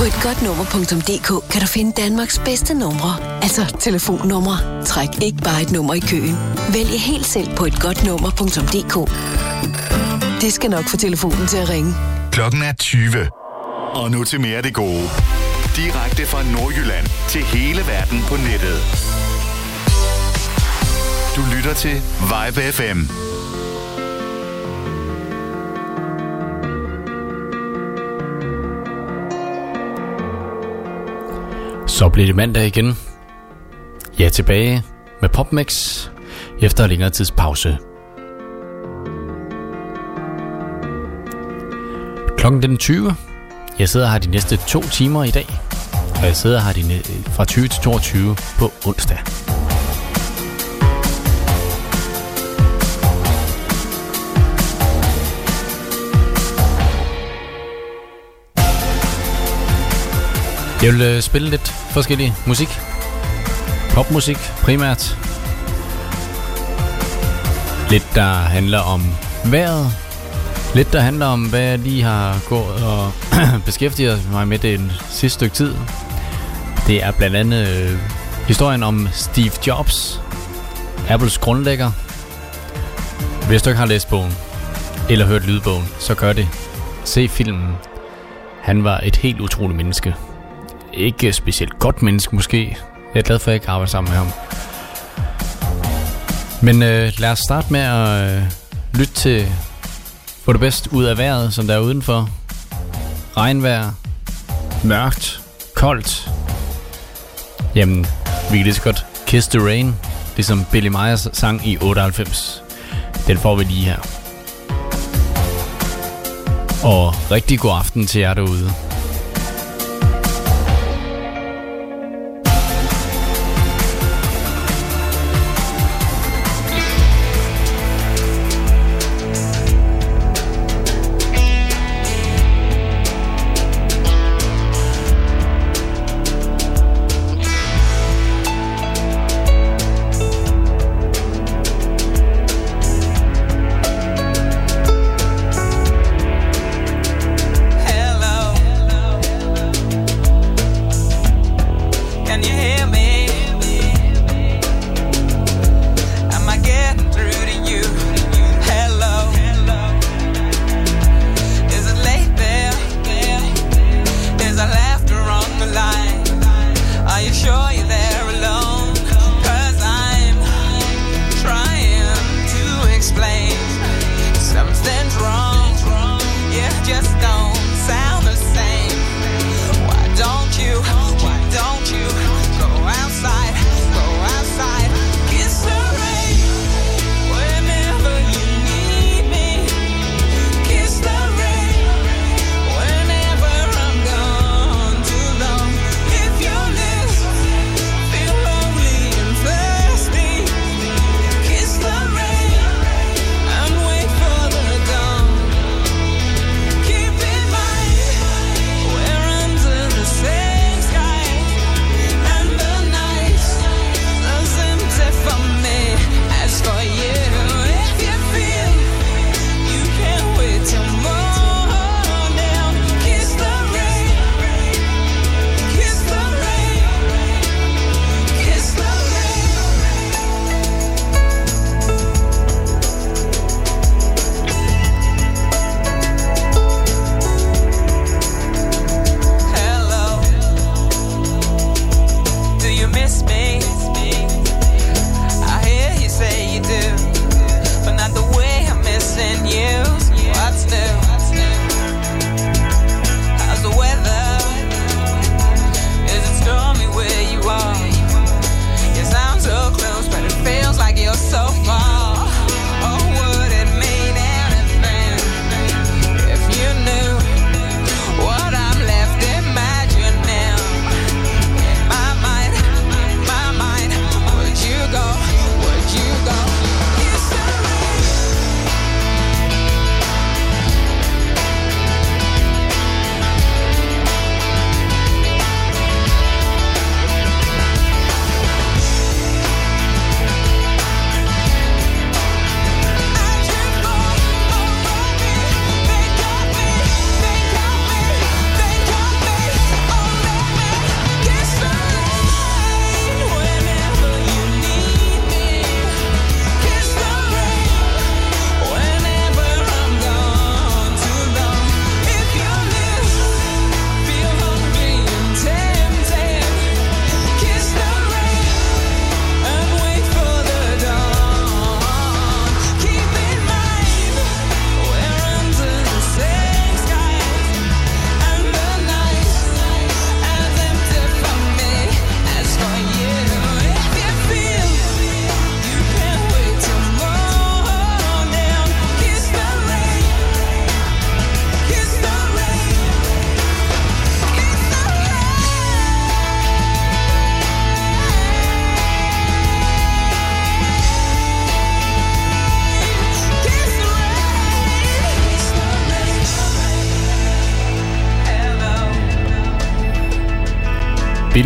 På et godt nummer.dk kan du finde Danmarks bedste numre. Altså telefonnumre. Træk ikke bare et nummer i køen. Vælg helt selv på et godt nummer.dk. Det skal nok få telefonen til at ringe. Klokken er 20. Og nu til mere af det gode. Direkte fra Nordjylland til hele verden på nettet. Du lytter til Vibe FM. Så blev det mandag igen. Jeg er tilbage med PopMix efter en længere tids pause. Klokken den 20. Jeg sidder her de næste to timer i dag. Og jeg sidder her de fra 20 til 22 på onsdag. Jeg vil øh, spille lidt forskellig musik. Popmusik primært. Lidt der handler om vejret. Lidt der handler om, hvad jeg lige har gået og beskæftiget mig med det sidste stykke tid. Det er blandt andet øh, historien om Steve Jobs, Apples grundlægger. Hvis du ikke har læst bogen, eller hørt lydbogen, så gør det. Se filmen. Han var et helt utroligt menneske ikke specielt godt menneske måske. Jeg er glad for, at jeg ikke arbejder sammen med ham. Men øh, lad os starte med at øh, lytte til få det bedst ud af vejret, som der er udenfor. Regnvejr, mørkt, koldt. Jamen, vi kan lige så godt Kiss the Rain, ligesom Billy Myers sang i 98. Den får vi lige her. Og rigtig god aften til jer derude.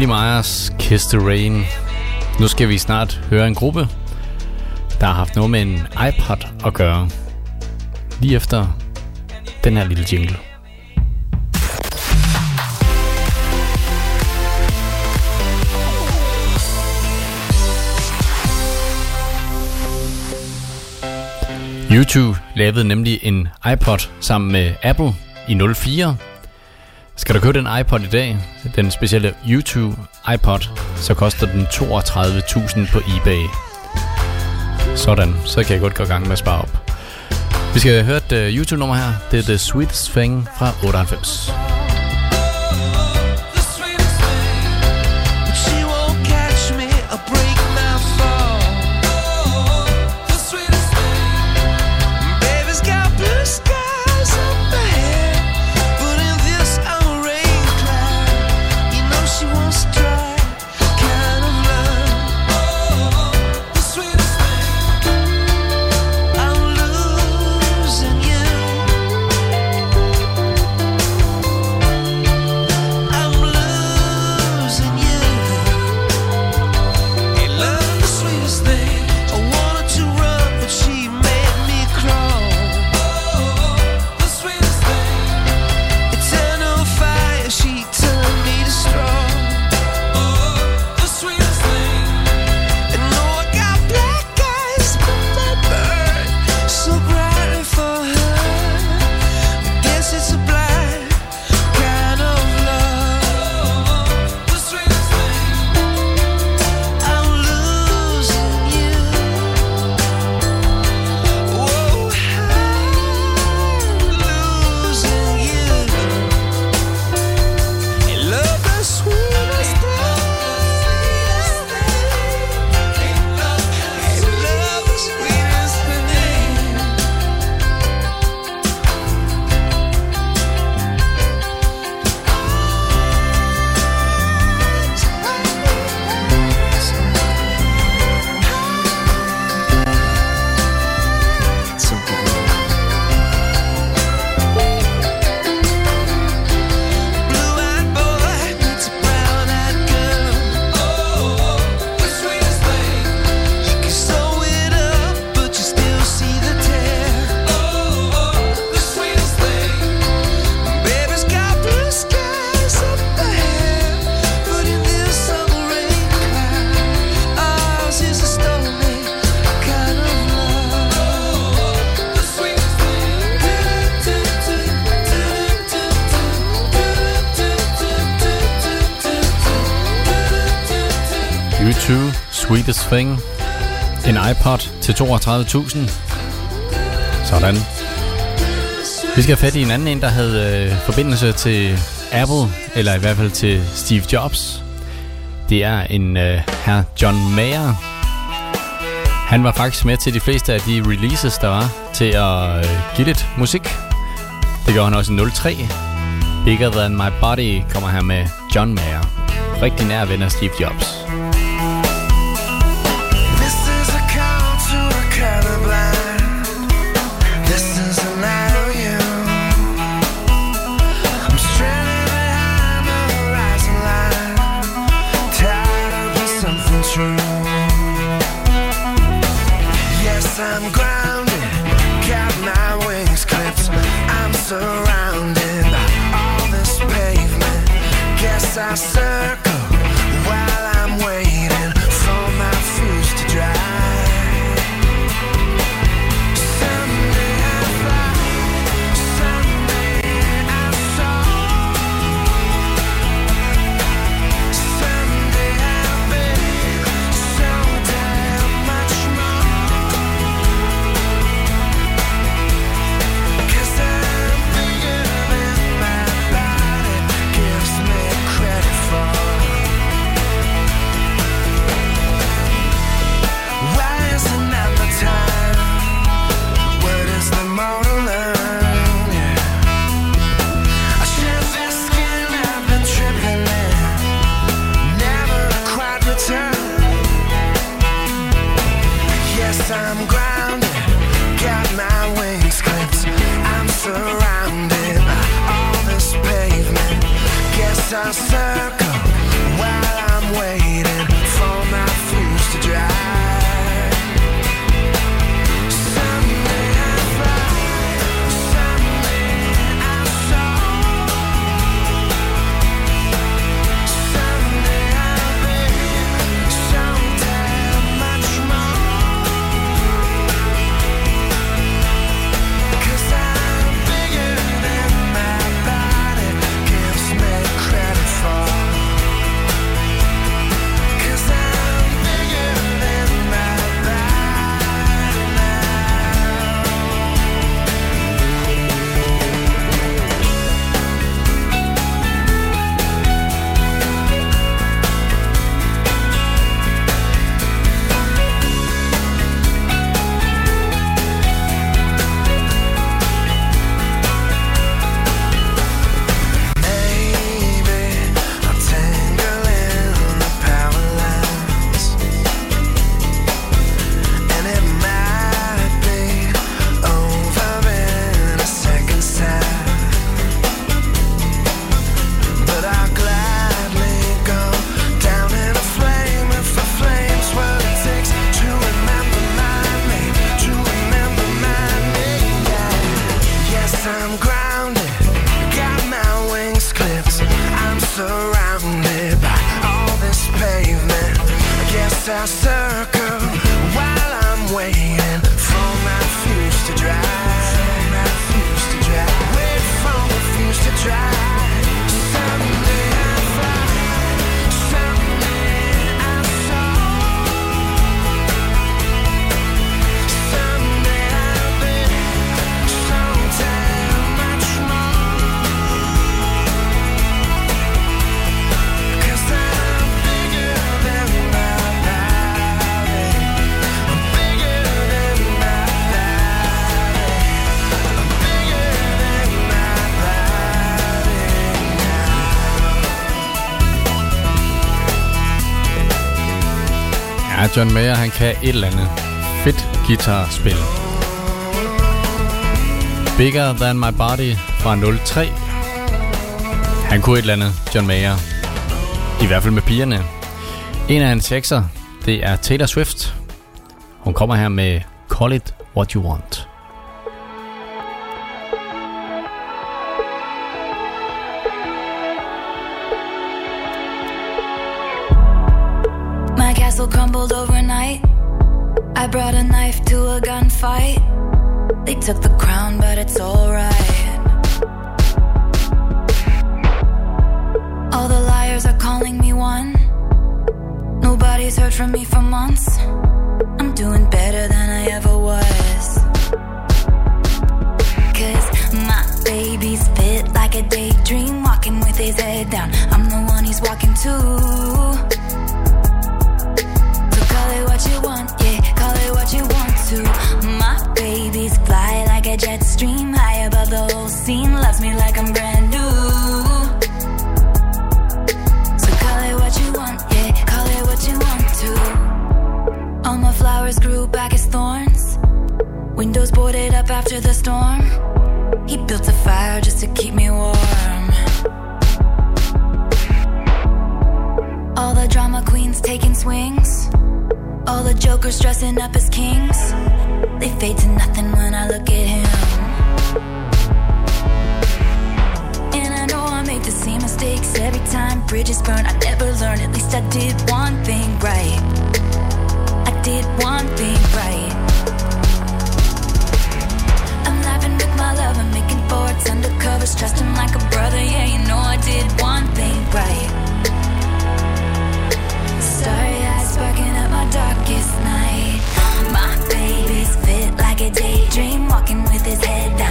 Billy Myers, Kiss the Rain. Nu skal vi snart høre en gruppe, der har haft noget med en iPod at gøre. Lige efter den her lille jingle. YouTube lavede nemlig en iPod sammen med Apple i 04. Skal du købe den iPod i dag, den specielle YouTube iPod, så koster den 32.000 på eBay. Sådan, så kan jeg godt gå i gang med at spare op. Vi skal høre et uh, YouTube-nummer her. Det er The Sweetest Thing fra 98. til 32.000. Sådan. Vi skal have fat i en anden en, der havde øh, forbindelse til Apple, eller i hvert fald til Steve Jobs. Det er en øh, herr John Mayer. Han var faktisk med til de fleste af de releases, der var, til at øh, give lidt musik. Det gør han også i 03. Bigger Than My Body kommer her med John Mayer. Rigtig nær ven af Steve Jobs. John Mayer, han kan et eller andet fedt guitarspil. Bigger Than My Body fra 03. Han kunne et eller andet, John Mayer. I hvert fald med pigerne. En af hans sekser, det er Taylor Swift. Hun kommer her med Call It What You Want. took the bridges burned. I never learned, at least I did one thing right. I did one thing right. I'm laughing with my lover, making forwards undercovers, trusting like a brother. Yeah, you know I did one thing right. Starry eyes sparking up my darkest night. My baby's fit like a daydream, walking with his head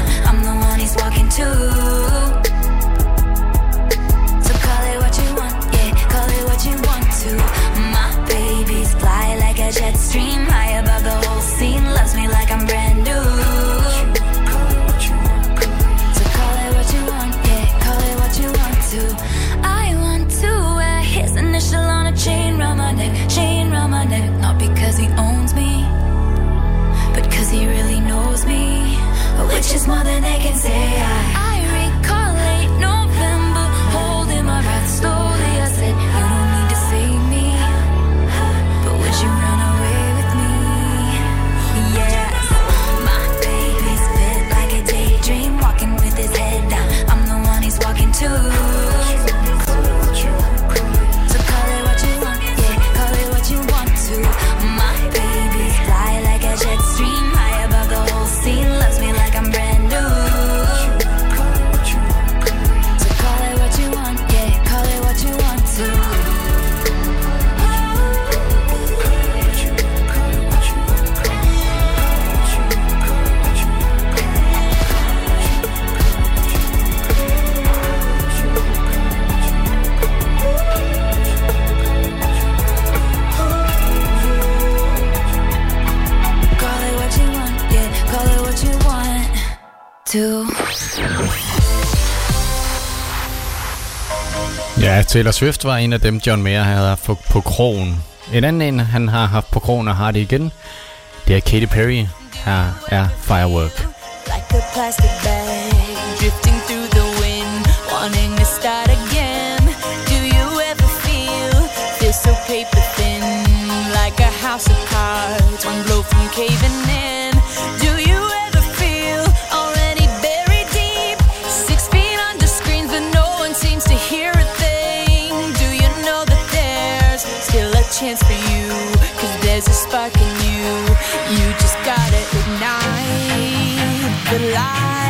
more than they can say. Taylor Swift var en af dem, John Mayer havde haft på, på krogen. En anden en, han har haft på krogen og har det igen, det er Katy Perry. Her er Firework. Like a plastic bag, drifting through the wind, wanting to start again. Do you ever feel, feel so paper thin, like a house of cards, one blow from caving in? the light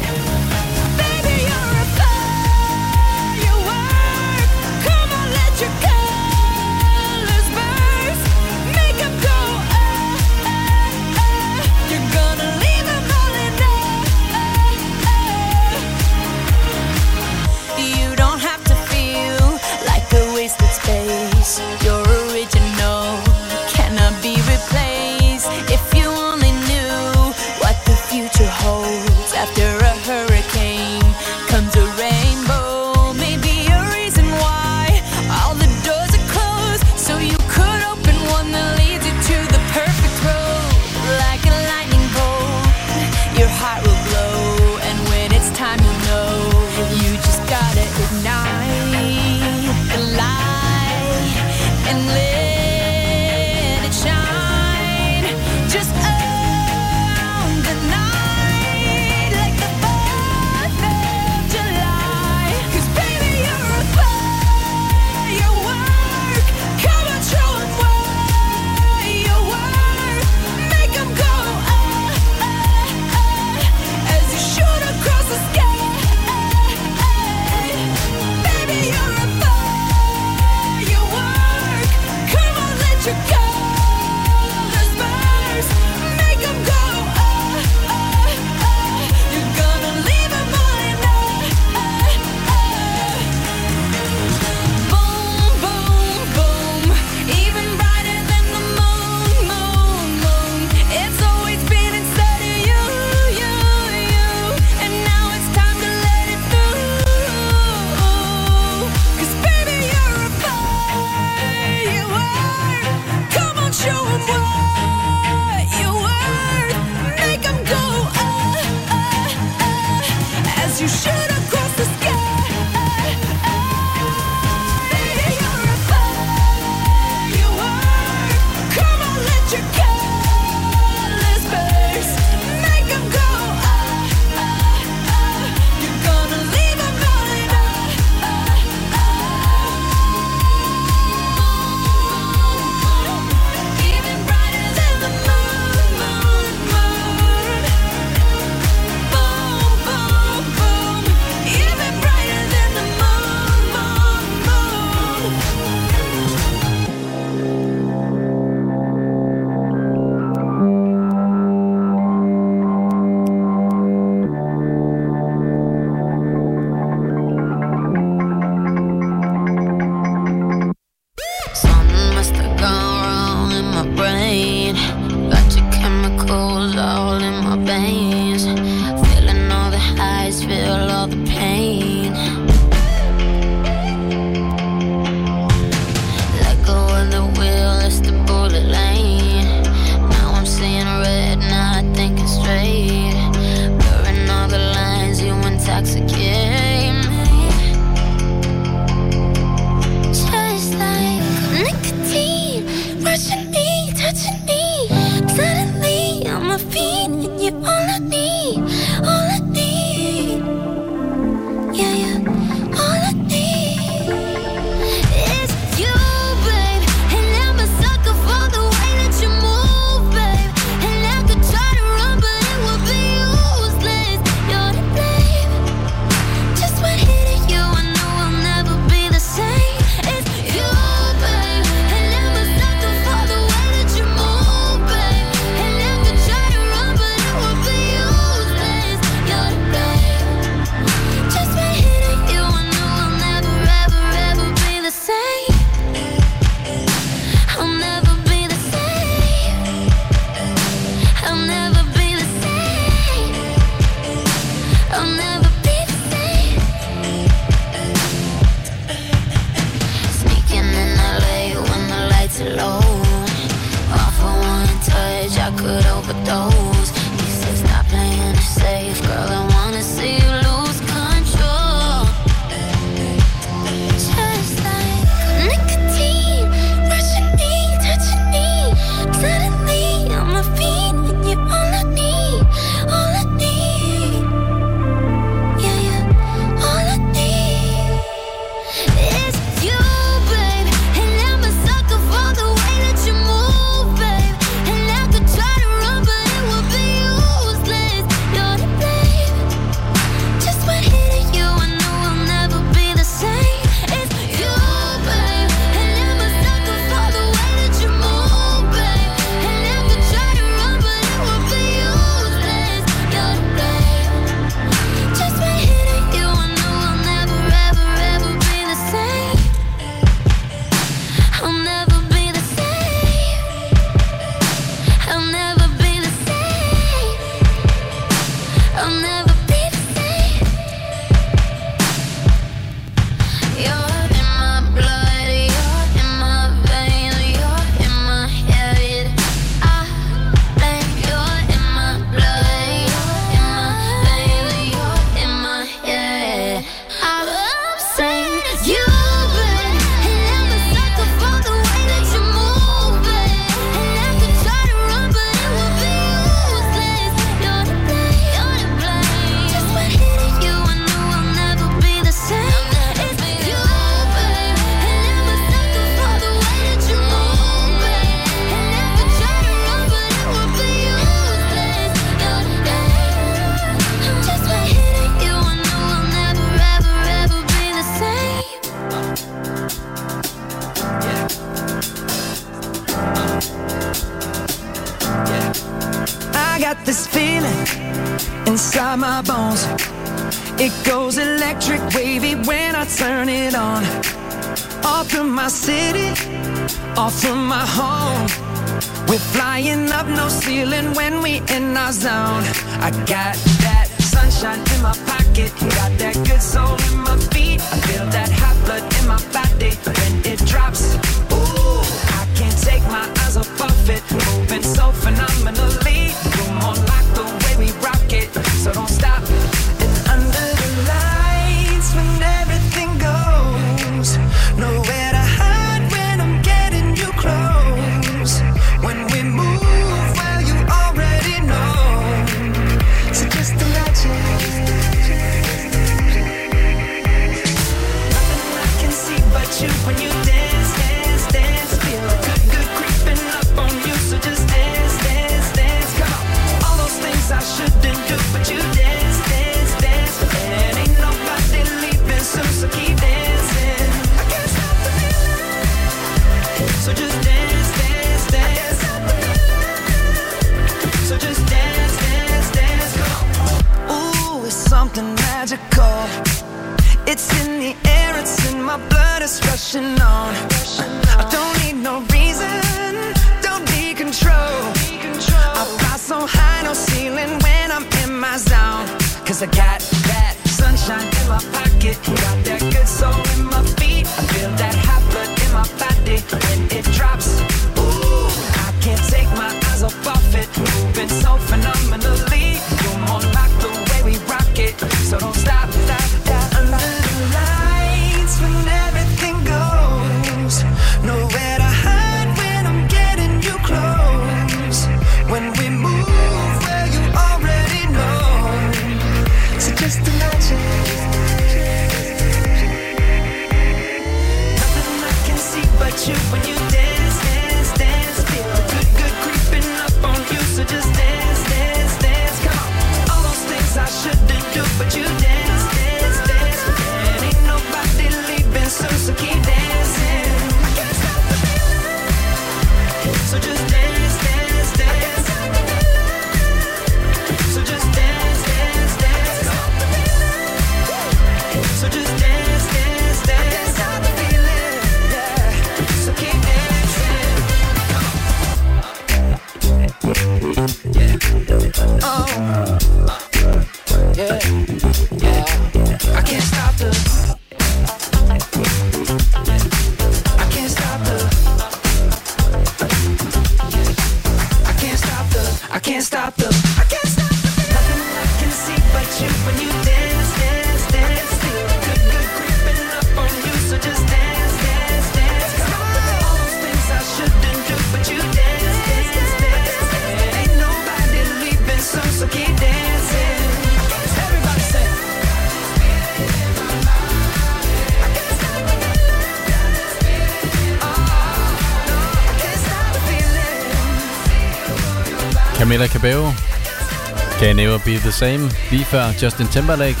The Same, lige før Justin Timberlake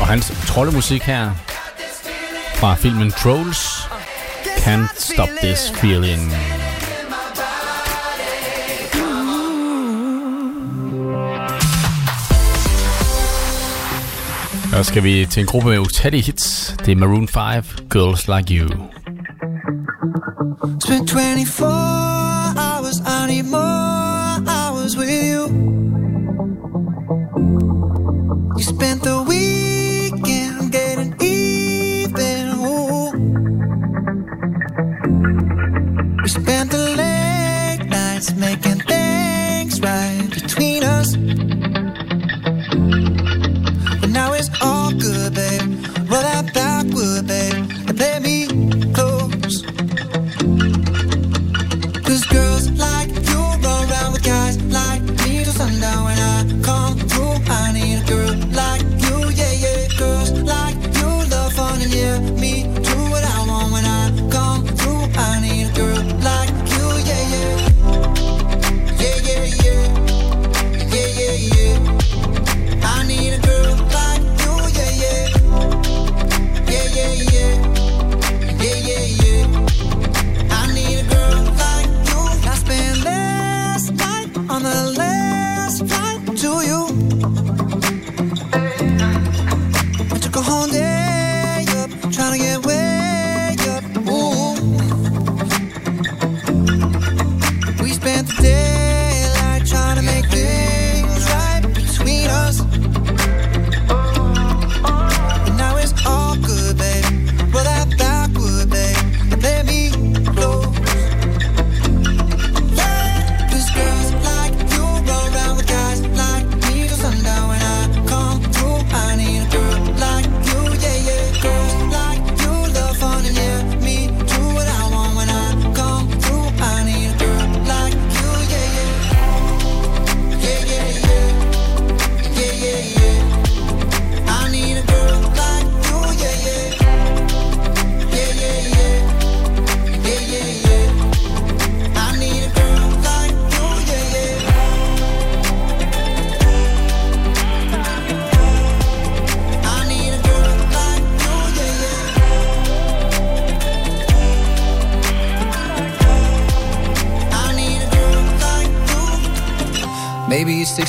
og hans troldemusik her fra filmen Trolls, Can't Stop This Feeling. Nu skal vi til en gruppe med utallige hits. Det er Maroon 5, Girls Like You. Spent 24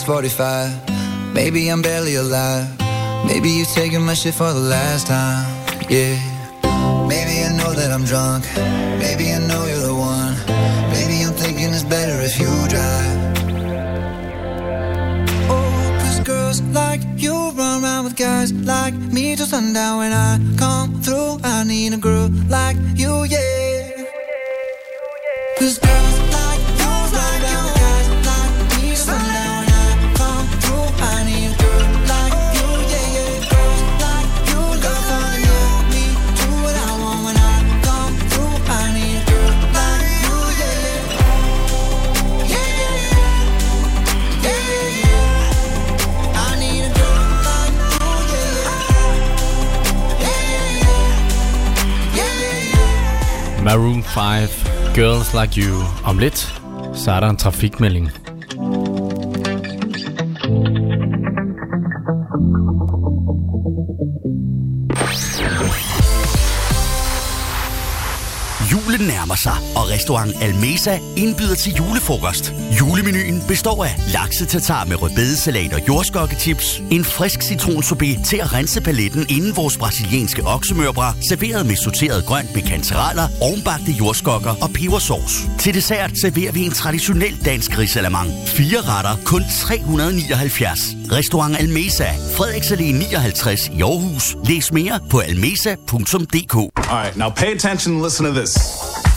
Maybe it's 6:45. Maybe I'm barely alive. Maybe you're taking my shit for the last time. Yeah. Like You. Om lidt, så er der en trafikmelding. Julen nærmer sig, og restaurant Almesa indbyder til julefrokost. Julemenuen består af laksetatar med rødbedesalat og jordskokketips, en frisk citronsorbet til at rense paletten inden vores brasilianske oksemørbra, serveret med sorteret grønt med kantereller, ovenbagte jordskokker og pebersauce. Til dessert serverer vi en traditionel dansk risalamang. Fire retter, kun 379. Restaurant Almesa, Frederiksallé 59 i Aarhus. Læs mere på almesa.dk. All right, now pay attention and listen to this.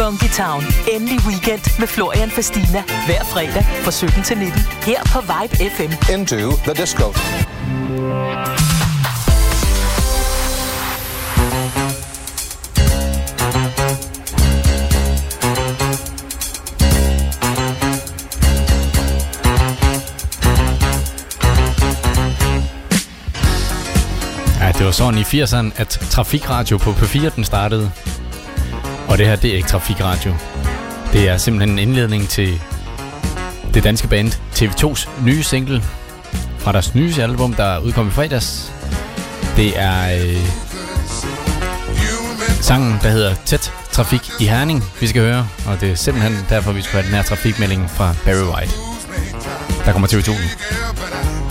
Funky Town. Endelig weekend med Florian Fastina. Hver fredag fra 17 til 19. Her på Vibe FM. Into the disco. Ja, det var sådan i 80'erne, at Trafikradio på P4 den startede. Og det her, det er ikke Trafikradio. Det er simpelthen en indledning til det danske band TV2's nye single fra deres nye album, der udkom i fredags. Det er øh, sangen, der hedder Tæt Trafik i Herning, vi skal høre. Og det er simpelthen derfor, vi skal have den her trafikmelding fra Barry White. Der kommer TV2 nu.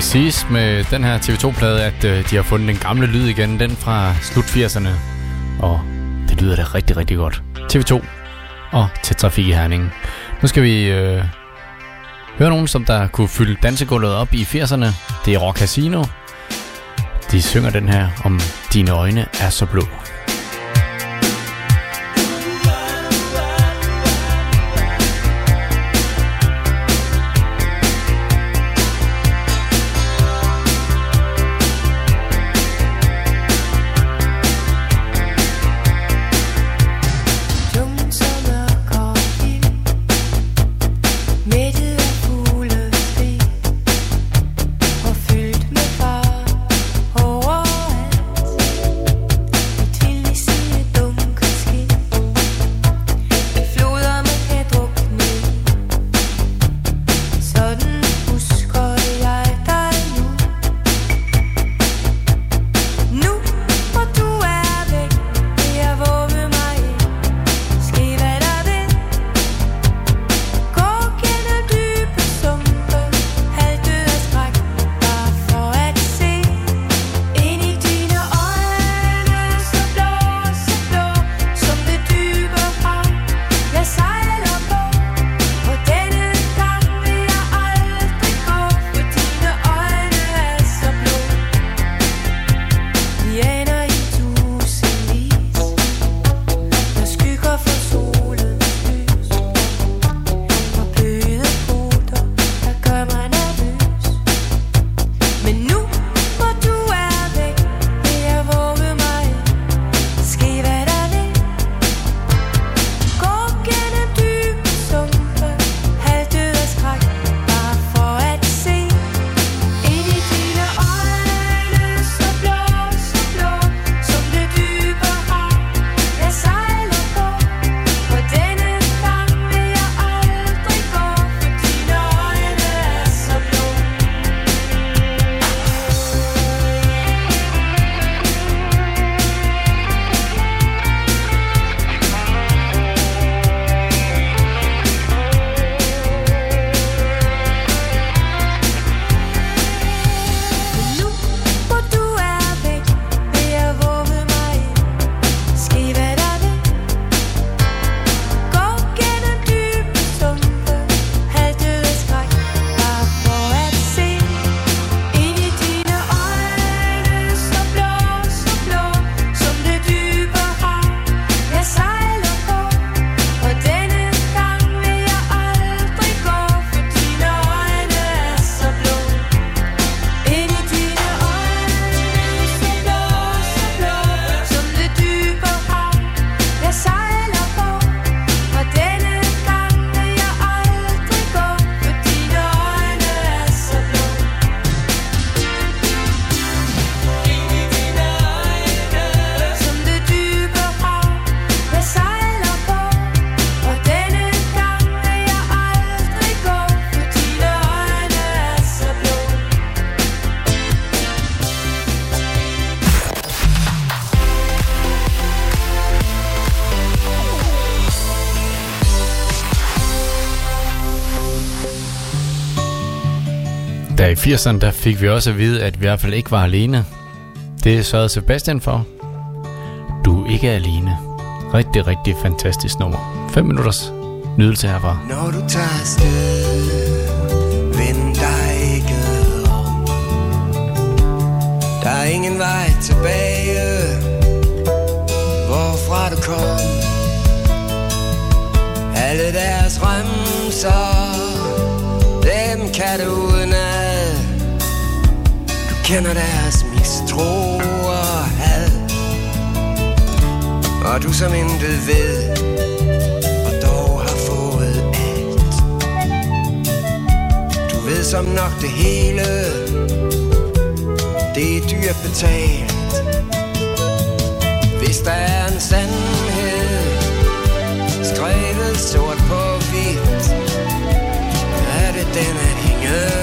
Det siges med den her TV2-plade, at øh, de har fundet den gamle lyd igen, den fra slut 80'erne. Og det lyder da rigtig, rigtig godt. TV2 og til Trafik i Herning. Nu skal vi øh, høre nogen, som der kunne fylde dansegulvet op i 80'erne. Det er Rock Casino. De synger den her om Dine øjne er så blå. i 80'erne, der fik vi også at vide, at vi i hvert fald ikke var alene. Det sørgede Sebastian for. Du er ikke alene. Rigtig, rigtig fantastisk nummer. 5 minutters nydelse herfra. Når du tager sted, vend dig ikke om. Der er ingen vej tilbage, hvorfra du kom. Alle deres rømser, dem kan du kender deres mistro og had. Og du som intet ved Og dog har fået alt. Du ved som nok det hele. Det er dyrt betalt Hvis der er en sandhed Skrevet sort på hvidt Er det den, at hænge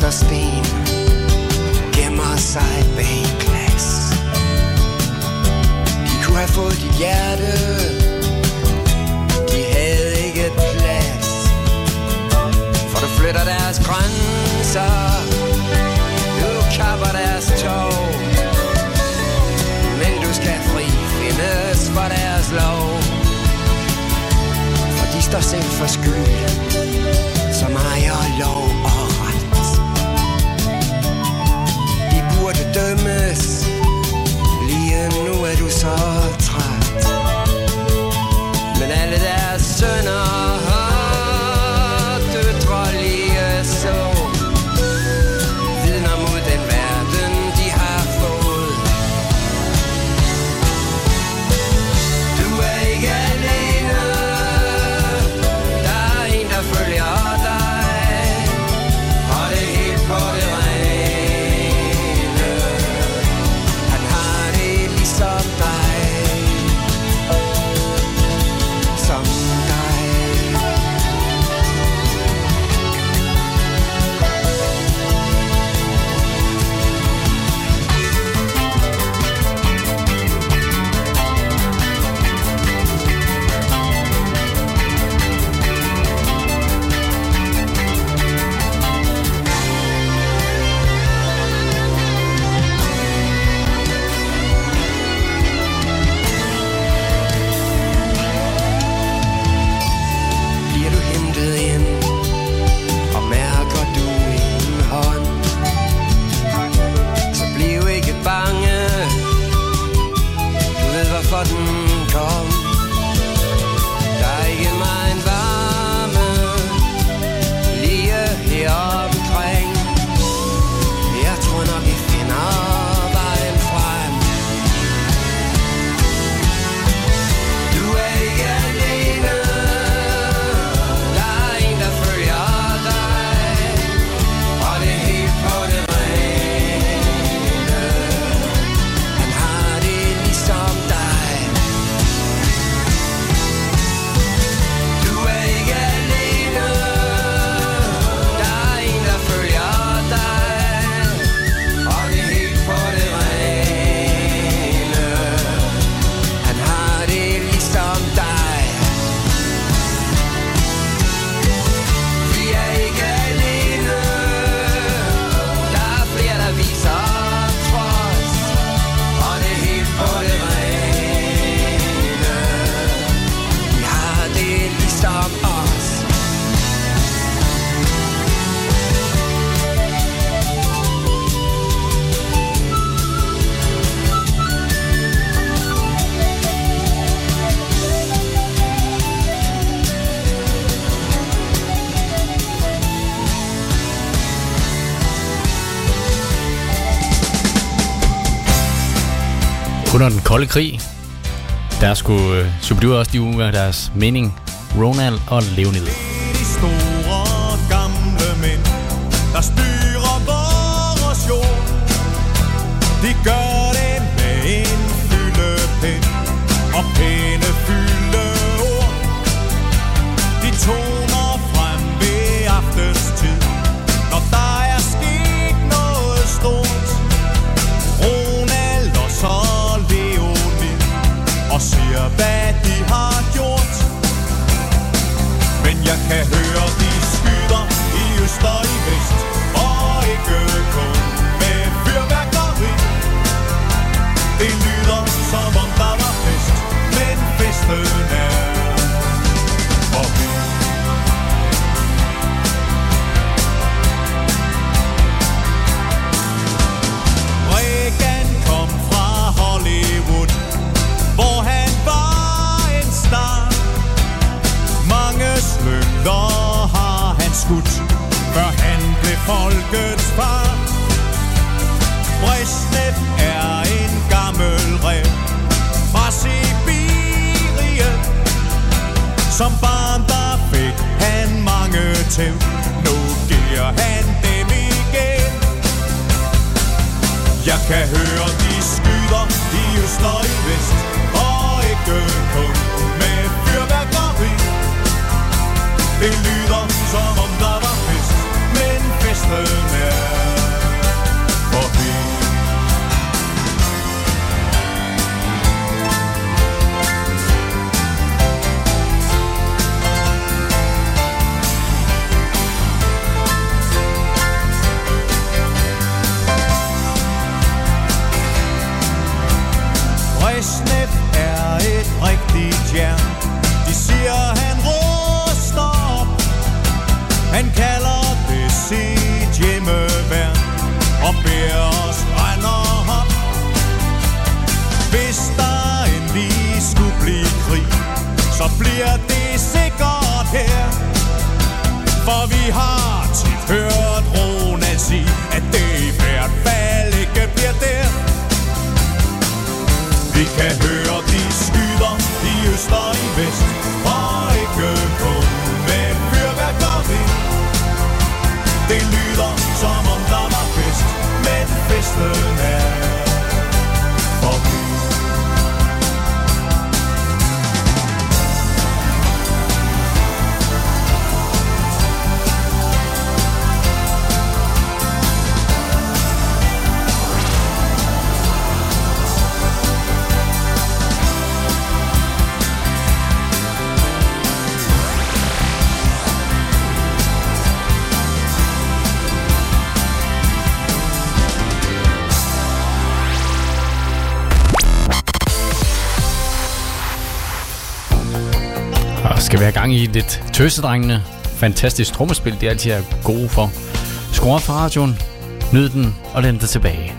som kaster Gemmer sig bag glas. De kunne have fået dit hjerte. De havde ikke plads. For du flytter deres grænser. Du kapper deres tog. Men du skal fri findes for deres lov. For de står selv for skyld. Som ejer lov og De burde dømmes Lige nu er du så træt Men alle deres sønner kolde krig, der skulle øh, også de uger deres mening, Ronald og Leonid. Vi kan høre, de skyder i øst og i vest. gang i lidt tøsedrengene. Fantastisk trommespil, de altid er gode for. Skru op for radioen, nyd den og læn dig tilbage.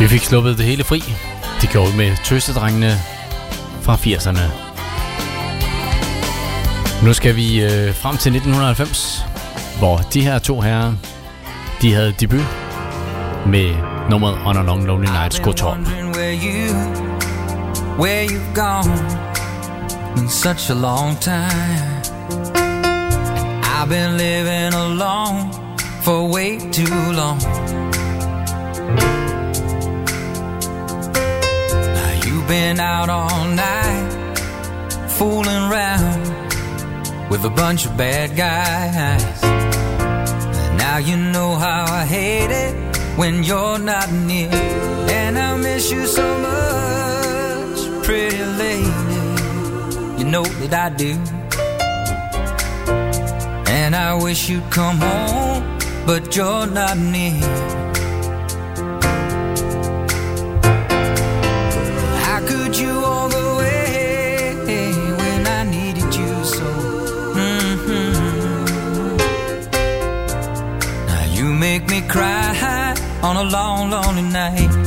Vi fik sluppet det hele fri. Det gjorde vi med tøstedrengene fra 80'erne. Nu skal vi øh, frem til 1990, hvor de her to herrer, de havde debut med nummeret On a Long Lonely Night Skotorp. where you, where you've gone in such a long time. I've been living alone for way too long. Been out all night, fooling around with a bunch of bad guys. Now you know how I hate it when you're not near. And I miss you so much, pretty lady. You know that I do. And I wish you'd come home, but you're not near. Make me cry on a long, lonely night.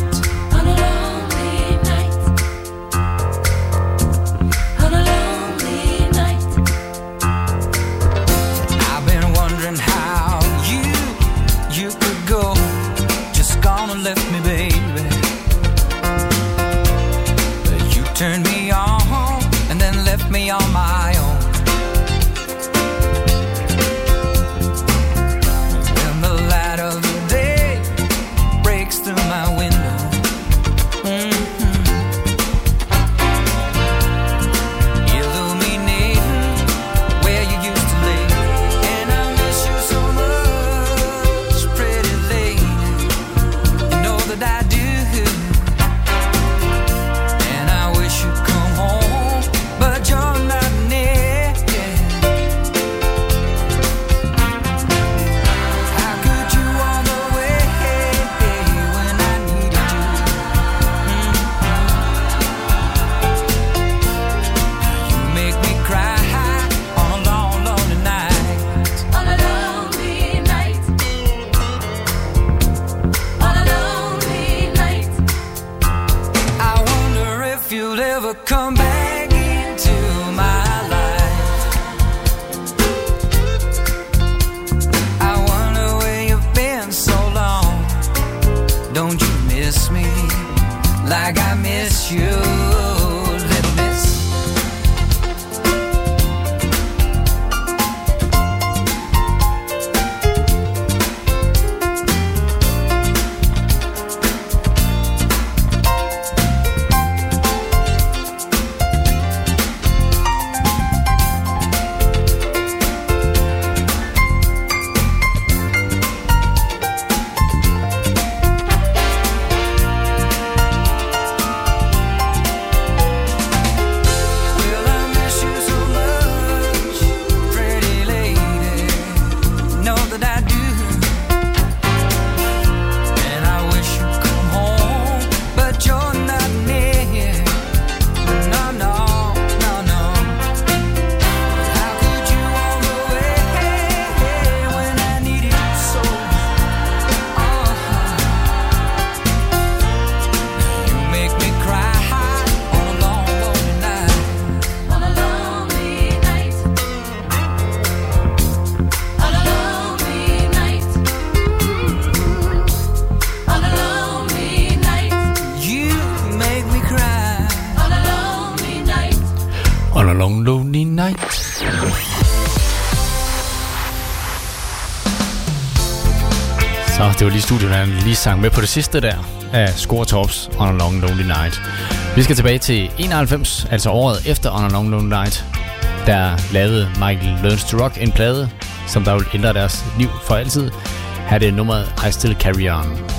Det lige sang med på det sidste der af Score Tops On a Long Lonely Night. Vi skal tilbage til 91, altså året efter On a Long Lonely Night. Der lavede Michael Learns to Rock en plade, som der vil ændre deres liv for altid. Her er det nummeret I Still Carry On.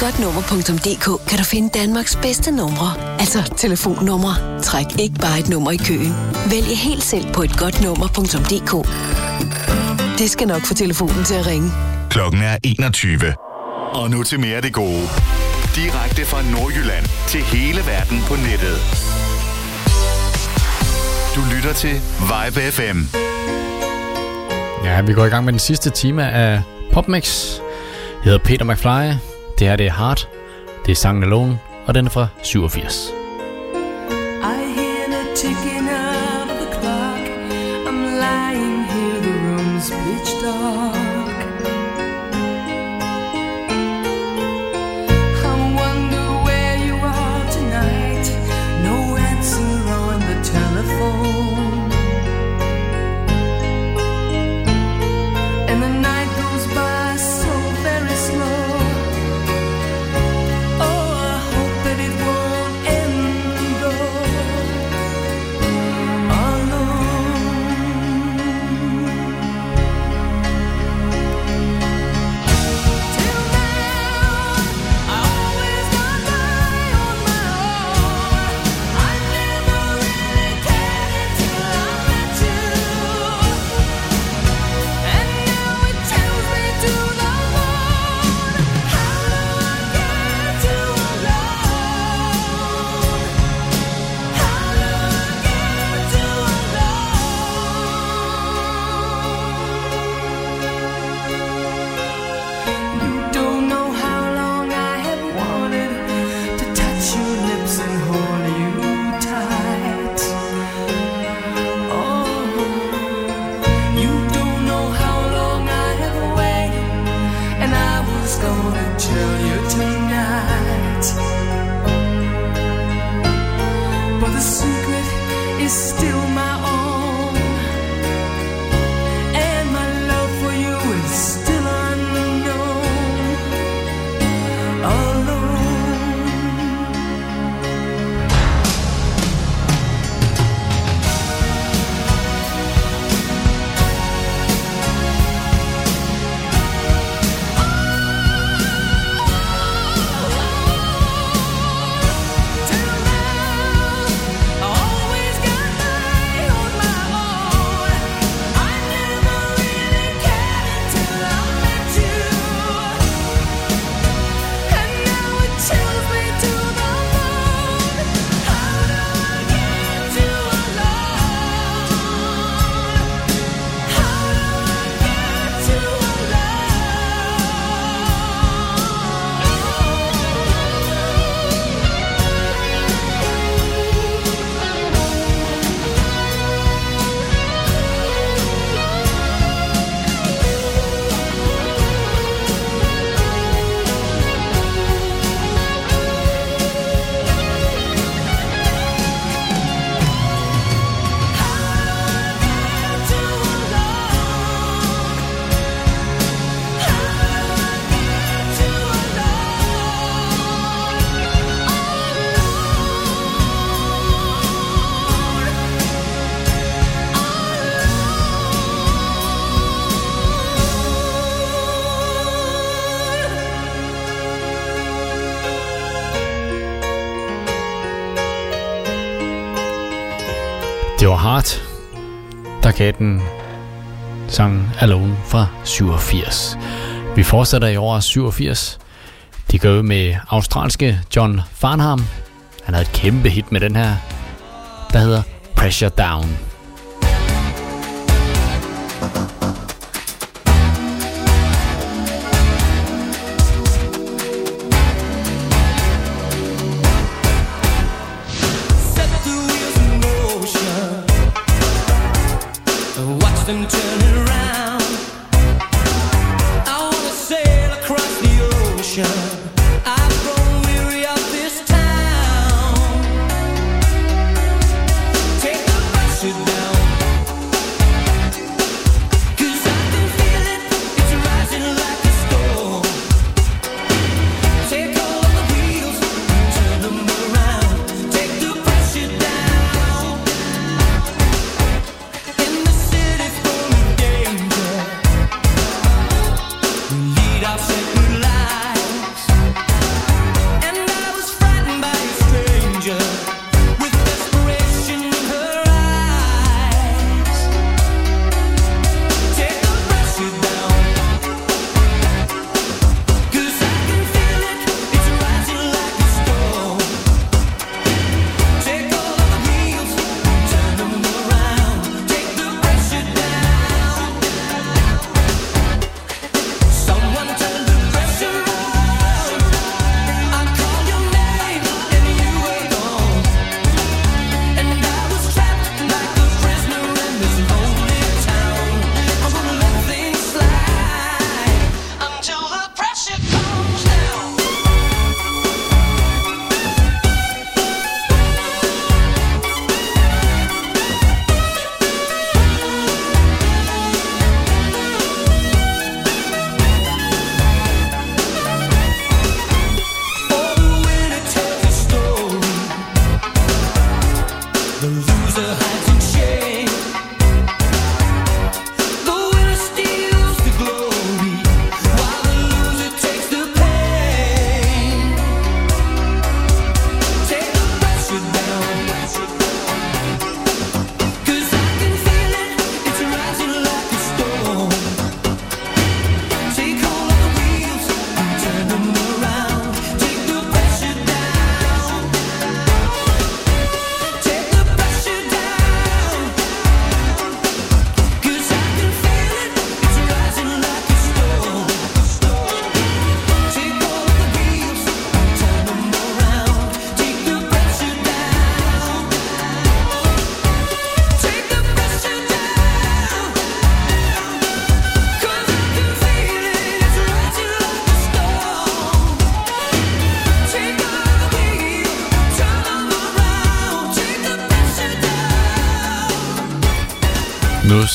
etgodtnummer.dk kan du finde Danmarks bedste numre. Altså telefonnumre. Træk ikke bare et nummer i køen. Vælg helt selv på etgodtnummer.dk. Det skal nok få telefonen til at ringe. Klokken er 21. Og nu til mere af det gode. Direkte fra Nordjylland til hele verden på nettet. Du lytter til Vibe FM. Ja, vi går i gang med den sidste time af PopMix. Jeg hedder Peter McFly. Det her det er Hard. Det er sangen Alone, og den er fra 87. I hear the ticking Heart, der gav den sang Alone fra 87. Vi fortsætter i år 87. De gør med australske John Farnham. Han havde et kæmpe hit med den her, der hedder Pressure Down.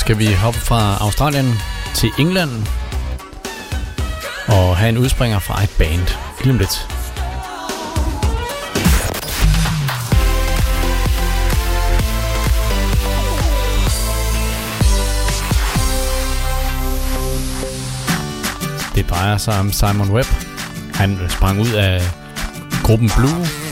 skal vi hoppe fra Australien til England og have en udspringer fra et band. Lige lidt. Det drejer sig om Simon Webb. Han sprang ud af gruppen Blue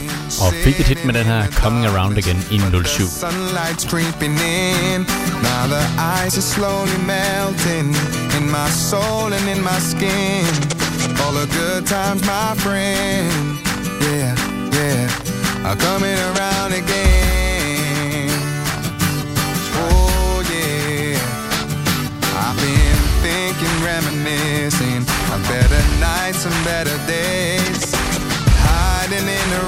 Og fik et hit med den her Coming Around Again i 07. Sunlight's creeping in. Now the ice is slowly melting In my soul and in my skin. All the good times, my friend. Yeah, yeah Are coming around again. Oh, I've been thinking, reminiscing On better nights and better days. Hiding in the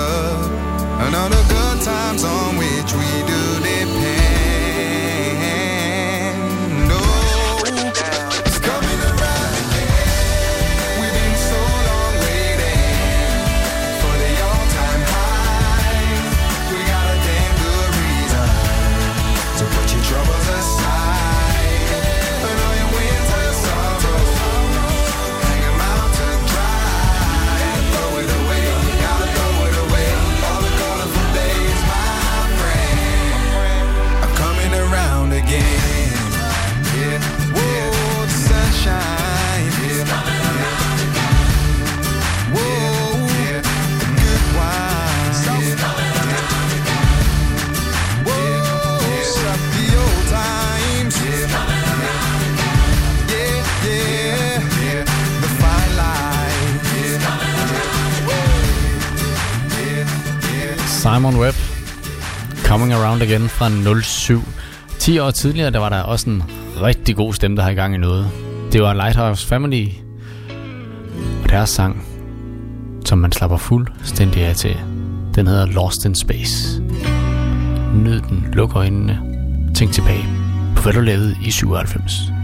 another, another good time's on which we Simon Webb. Coming Around Again fra 07. 10 år tidligere, der var der også en rigtig god stemme, der har i gang i noget. Det var Lighthouse Family og deres sang, som man slapper fuldstændig af til. Den hedder Lost in Space. Nyd den, luk øjnene, tænk tilbage på, hvad du lavede i 97.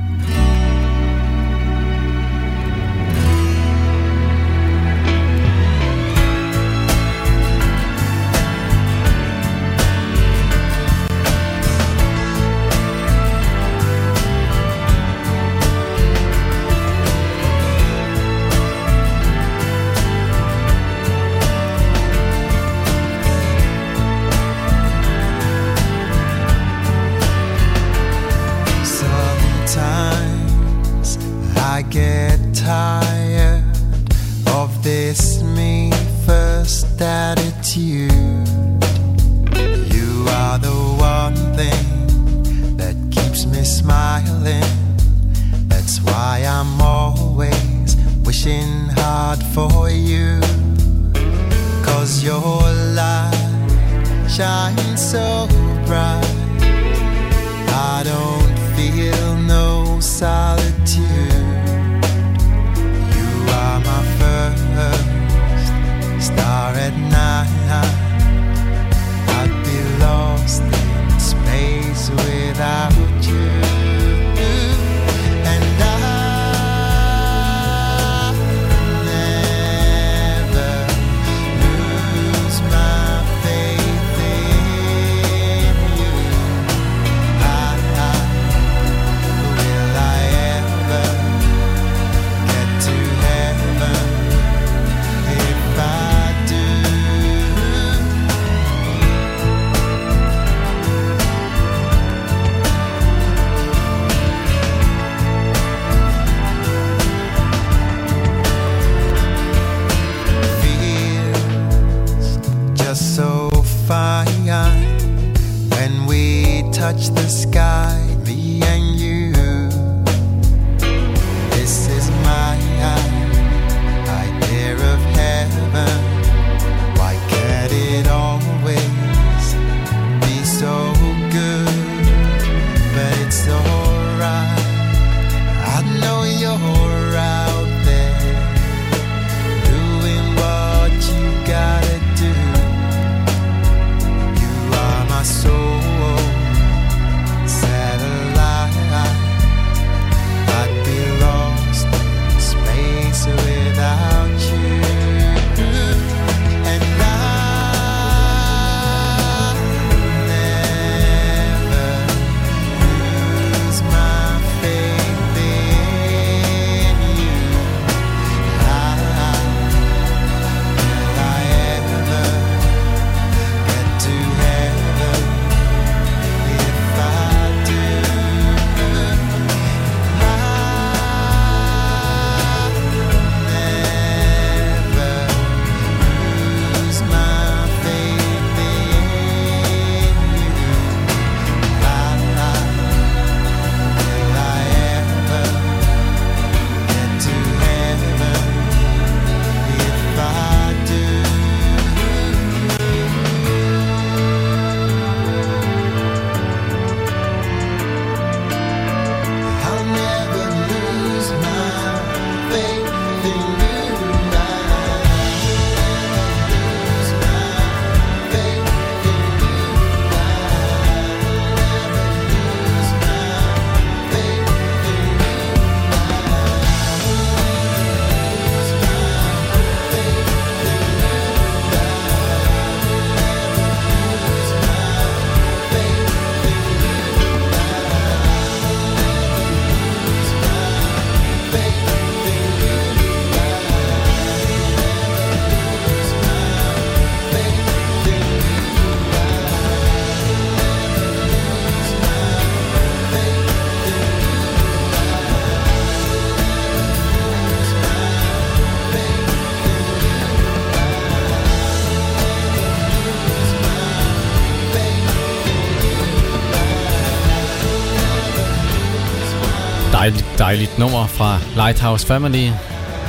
dejligt nummer fra Lighthouse Family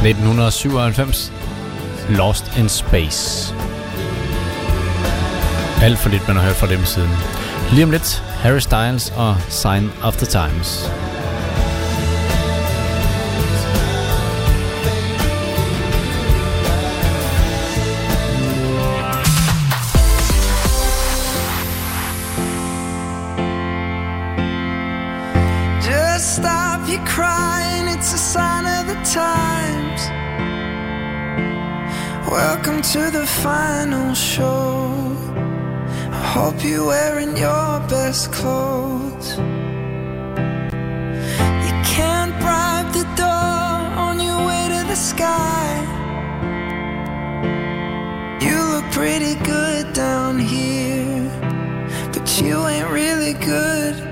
1997, Lost in Space. Alt for lidt, man har hørt fra dem siden. Lige om lidt, Harry Styles og Sign of the Times. to the final show. I hope you're wearing your best clothes. You can't bribe the door on your way to the sky. You look pretty good down here, but you ain't really good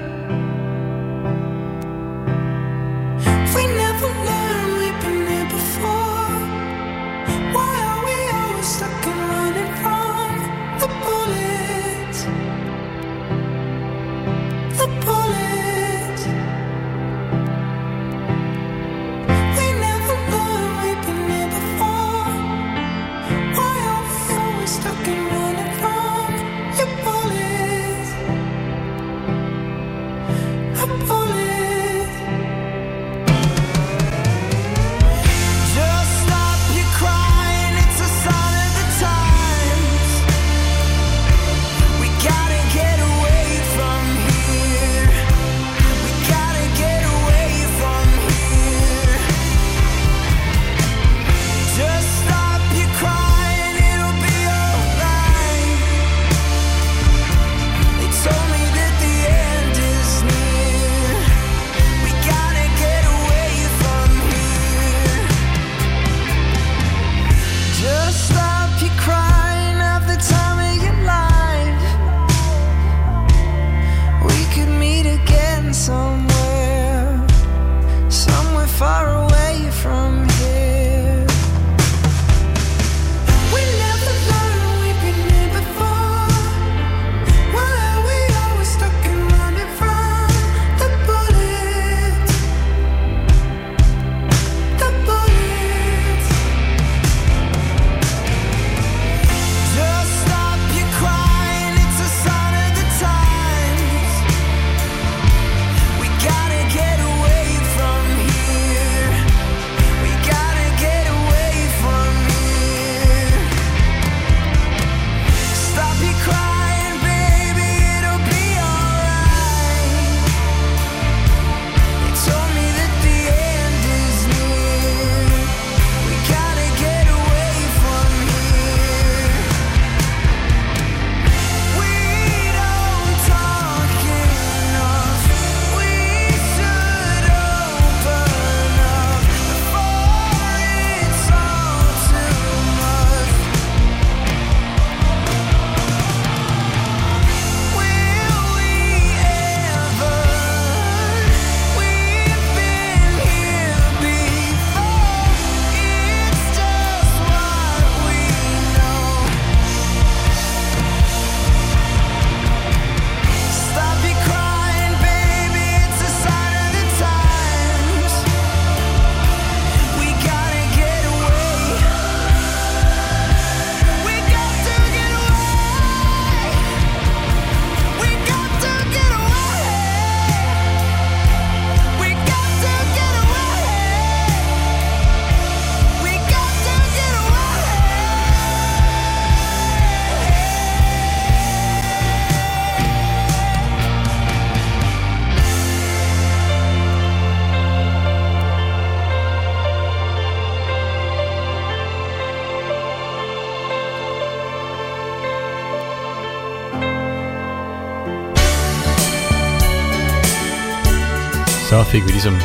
fik vi ligesom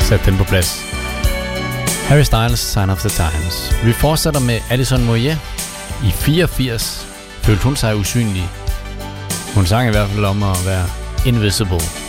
sat den på plads. Harry Styles, Sign of the Times. Vi fortsætter med Alison Moyet. I 84 følte hun sig usynlig. Hun sang i hvert fald om at være invisible.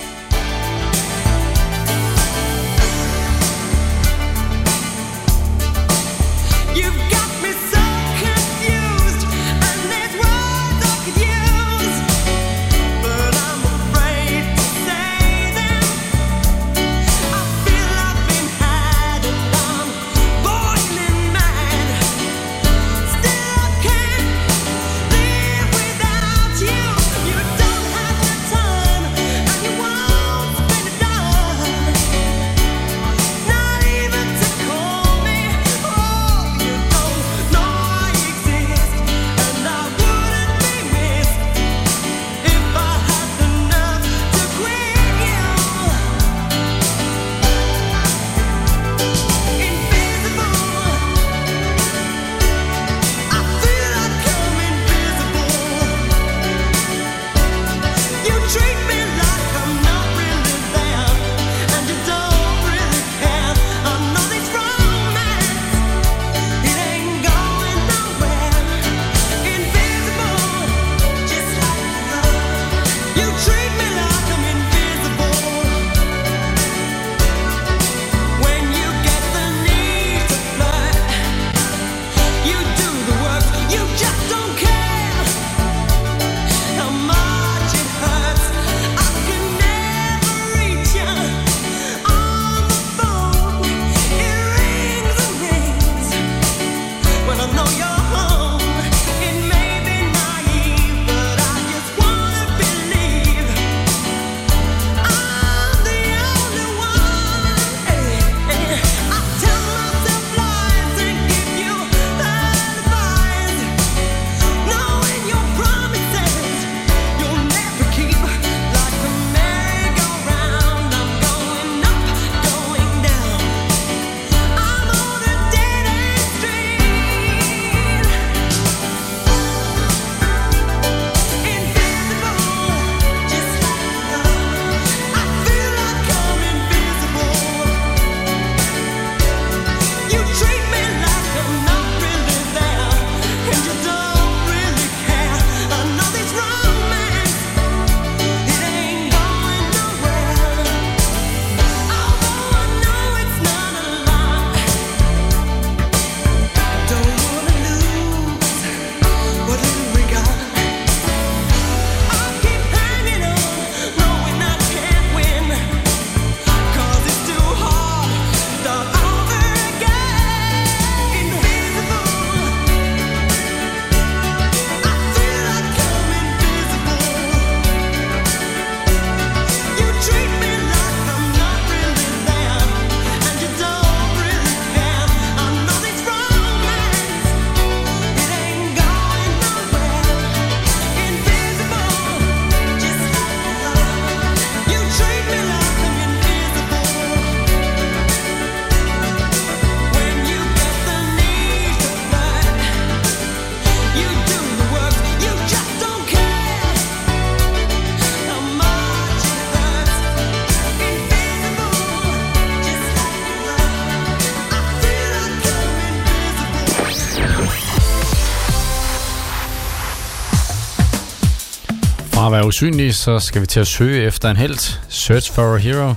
usynlige, så skal vi til at søge efter en helt. Search for a Hero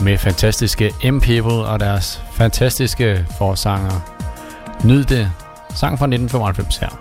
med fantastiske M-People og deres fantastiske forsanger. Nyd det. Sang fra 1995 her.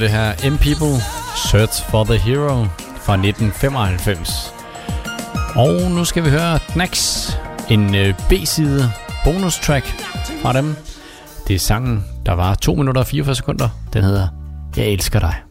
nævnte her M People Search for the Hero fra 1995. Og nu skal vi høre Knax, en øh, B-side bonus track fra dem. Det er sangen, der var 2 minutter og 44 sekunder. Den hedder Jeg elsker dig.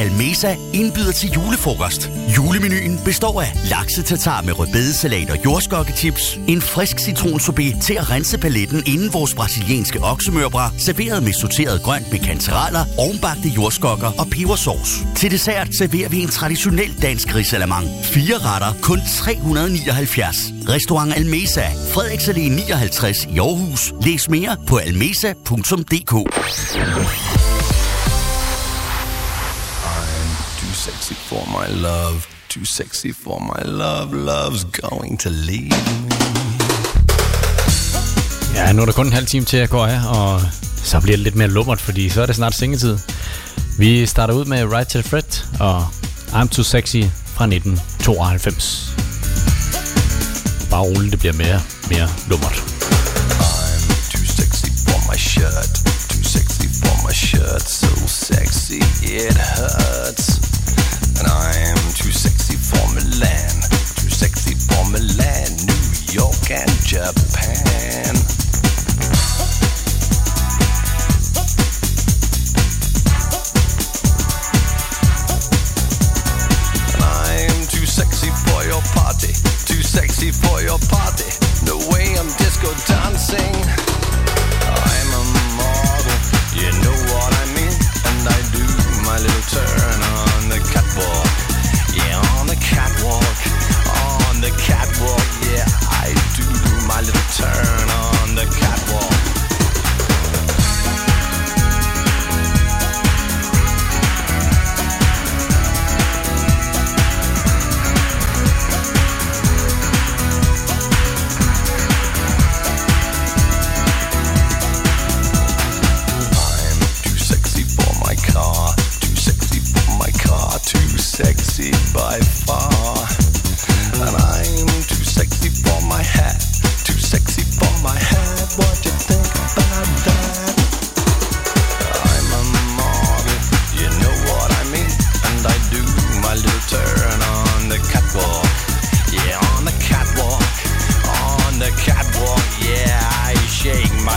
Almesa indbyder til julefrokost. Julemenuen består af laksetatar med rødbedesalat og jordskokkechips, en frisk citronsorbet til at rense paletten inden vores brasilianske oksemørbra, serveret med sorteret grønt med kantereller, ovenbagte jordskokker og pebersauce. Til dessert serverer vi en traditionel dansk risalamang. Fire retter, kun 379. Restaurant Almesa, Frederiksalle 59 i Aarhus. Læs mere på almesa.dk. sexy for my love, too sexy for my love, love's going to leave me. Ja, nu er der kun en halv time til at gå af, og så bliver det lidt mere lummert, fordi så er det snart sengetid. Vi starter ud med Right to Fred og I'm Too Sexy fra 1992. Bare roligt, det bliver mere, mere lummert. Too sexy for my shirt, too sexy for my shirt, so sexy it hurts. And I'm too sexy for Milan, too sexy for Milan, New York and Japan.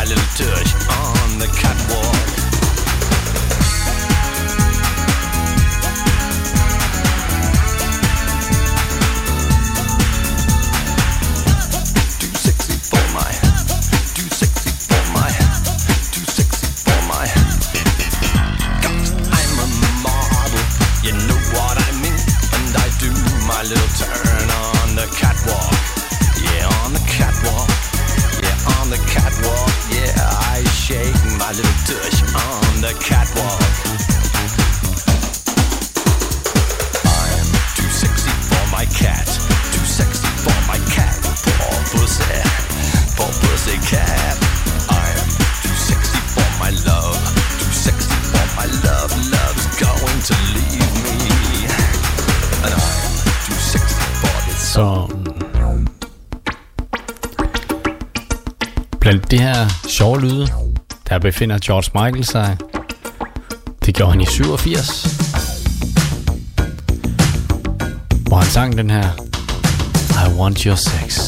little touch. Befinder George Michael sig. Det gjorde han i 87. Hvor han sang den her I Want Your Sex.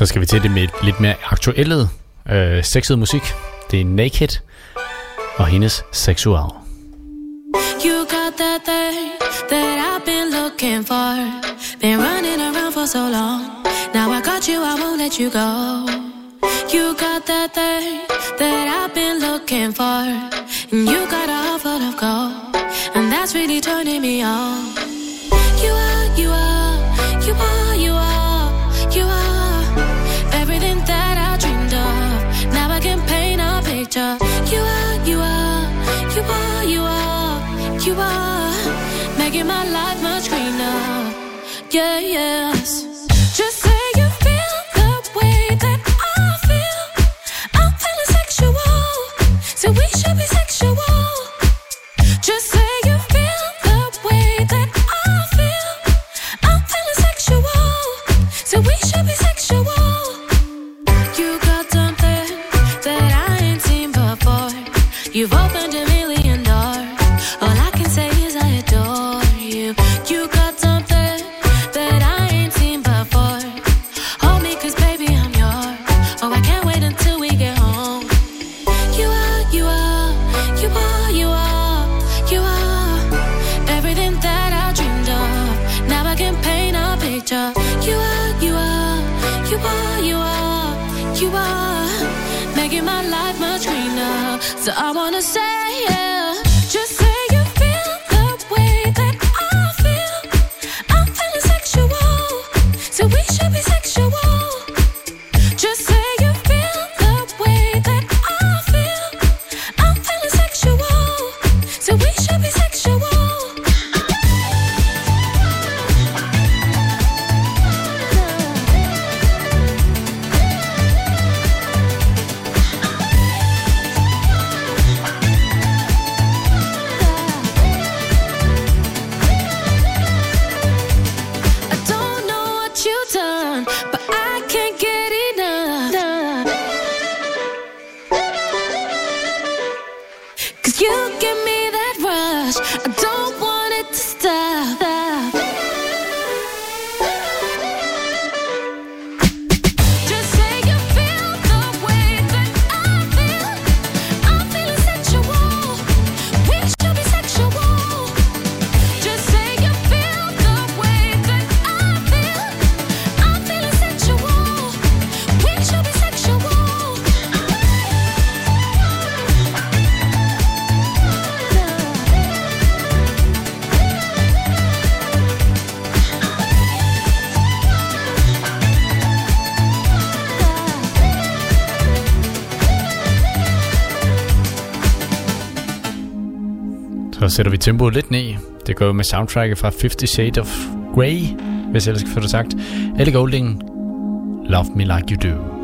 Så skal vi til det med lidt mere aktuelle øh, sexet musik. Det er Naked og hendes Sexual. You got that thing that I've been looking for Been running around for so long Now I got you, I won't let you go You got that thing sætter vi tempoet lidt ned. Det går jo med soundtracket fra 50 Shades of Grey, hvis jeg ellers kan få det sagt. Ellie Goulding, Love Me Like You Do.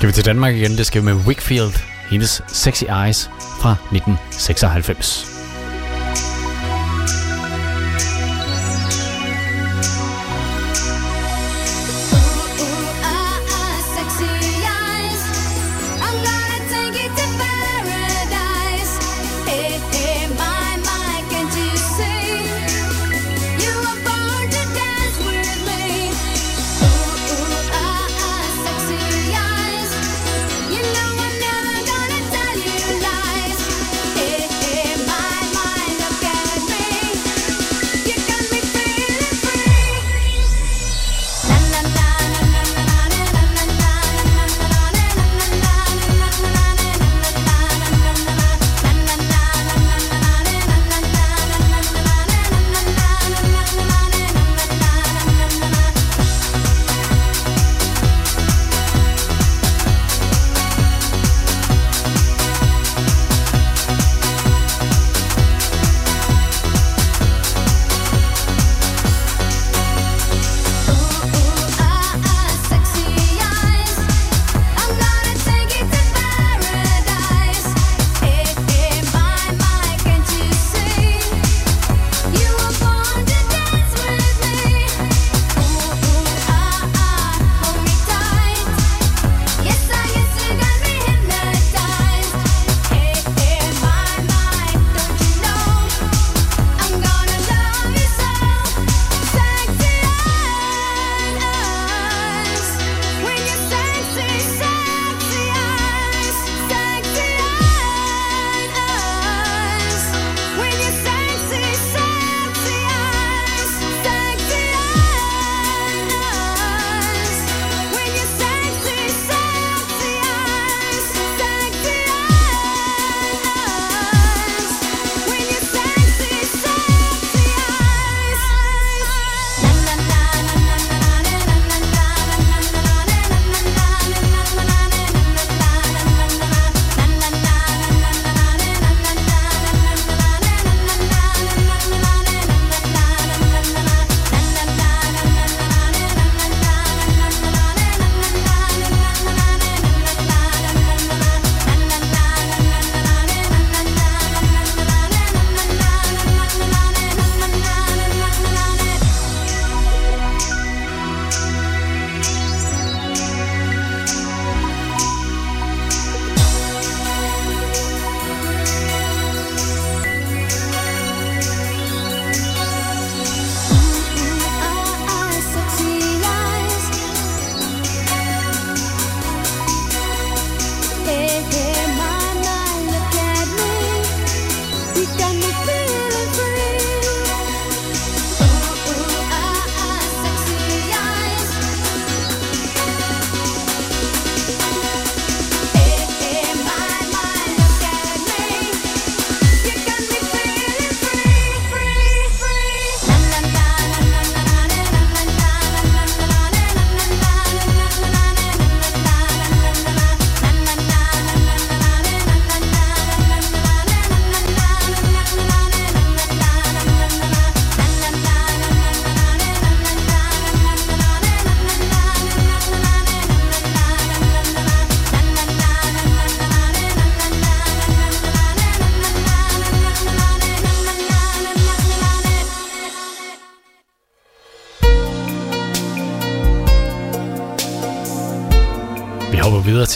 Skal vi til Danmark igen. Det skal vi med Wickfield. Hendes Sexy Eyes fra 1996.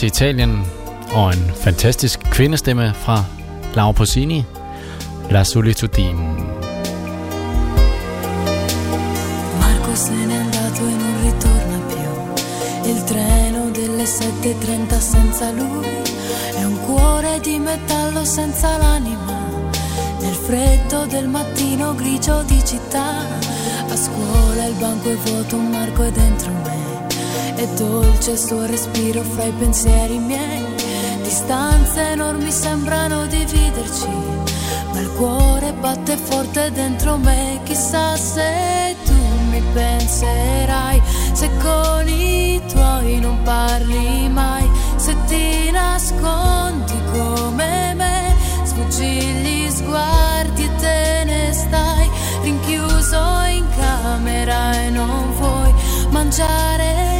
Til Italien og en fantastisk kvindestemme fra Laura Pausini, La Solitudine. Marco se n'è andato e non ritorna più. Il treno delle 7.30 senza lui è un cuore di metallo senza l'anima. Nel freddo del mattino grigio di città, a scuola il banco è vuoto, Marco è dentro me. È dolce il suo respiro fra i pensieri miei. Distanze enormi sembrano dividerci, ma il cuore batte forte dentro me. Chissà se tu mi penserai, se con i tuoi non parli mai, se ti nascondi come me, sfuggi gli sguardi e te ne stai rinchiuso in camera e non vuoi mangiare,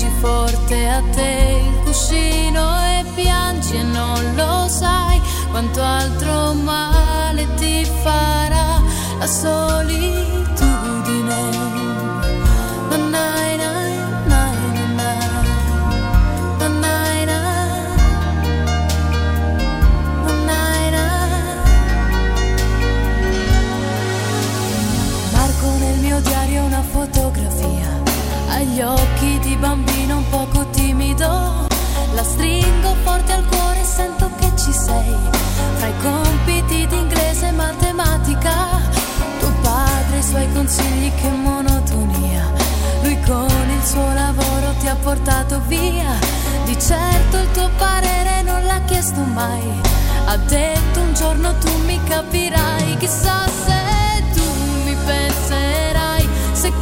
stringi forte a te il cuscino e piangi e non lo sai quanto altro male ti farà la solitudine. Na, na, na. Marco nel mio diario una fotografia agli occhi bambino un poco timido. La stringo forte al cuore e sento che ci sei. Fra i compiti di inglese e matematica, tuo padre i suoi consigli, che monotonia. Lui con il suo lavoro ti ha portato via. Di certo il tuo parere non l'ha chiesto mai. Ha detto un giorno tu mi capirai. Chissà se tu mi penserai. Se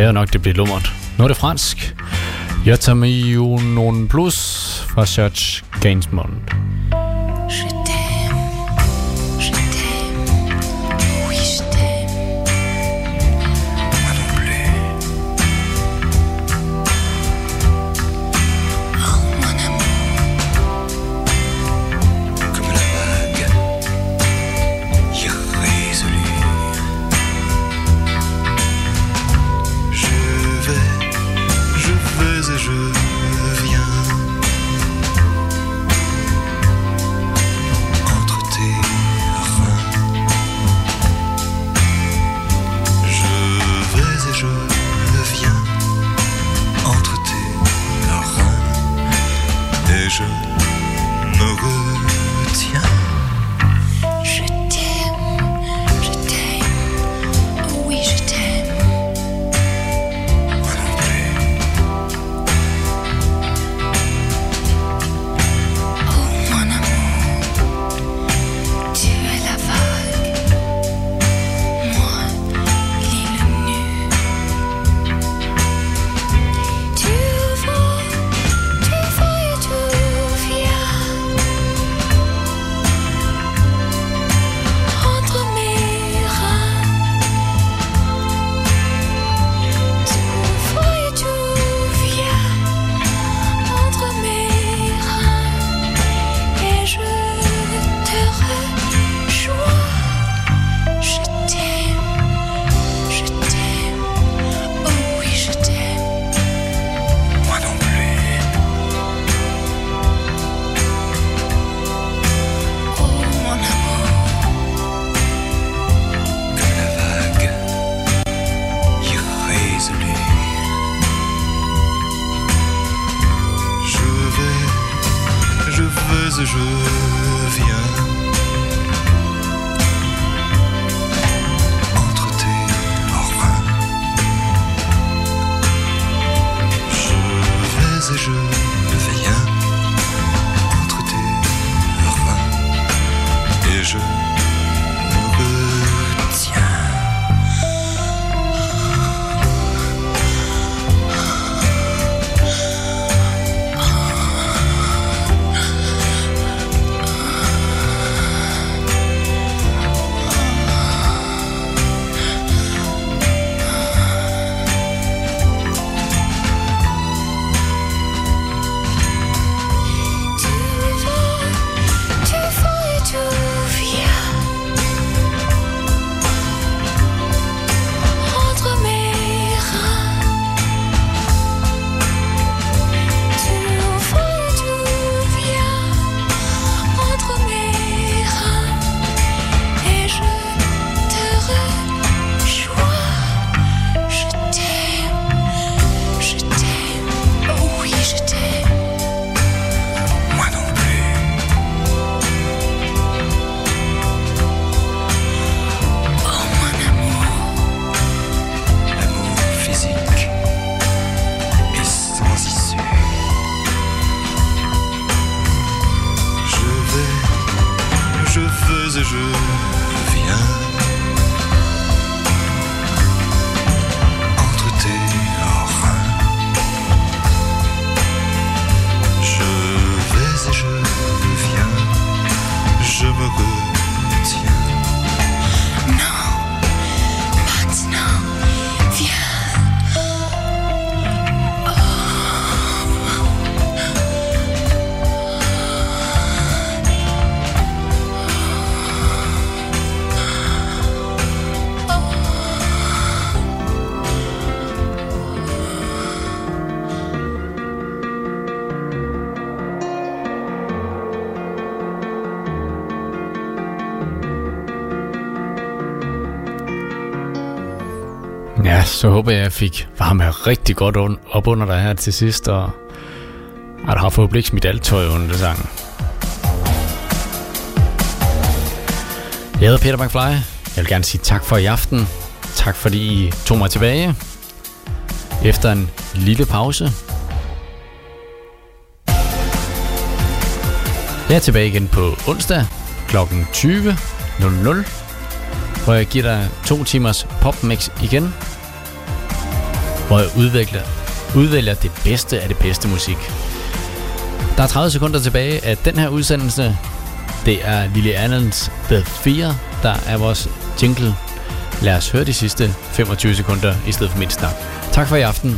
Fair nok, det bliver lummert. Nu er det fransk. Jeg tager med jo nogle plus fra Church Gainsmond. Så håber jeg, at jeg fik varmet rigtig godt un- op under dig her til sidst, og at du har forhåbentlig ikke smidt alt tøj under det sang. Jeg hedder Peter McFly. Jeg vil gerne sige tak for i aften. Tak fordi I tog mig tilbage. Efter en lille pause. Jeg er tilbage igen på onsdag kl. 20.00, hvor jeg giver dig to timers popmix igen, hvor jeg udvikler, udvælger det bedste af det bedste musik. Der er 30 sekunder tilbage af den her udsendelse. Det er Lily Allens The Fear, der er vores jingle. Lad os høre de sidste 25 sekunder i stedet for min snak. Tak for i aften.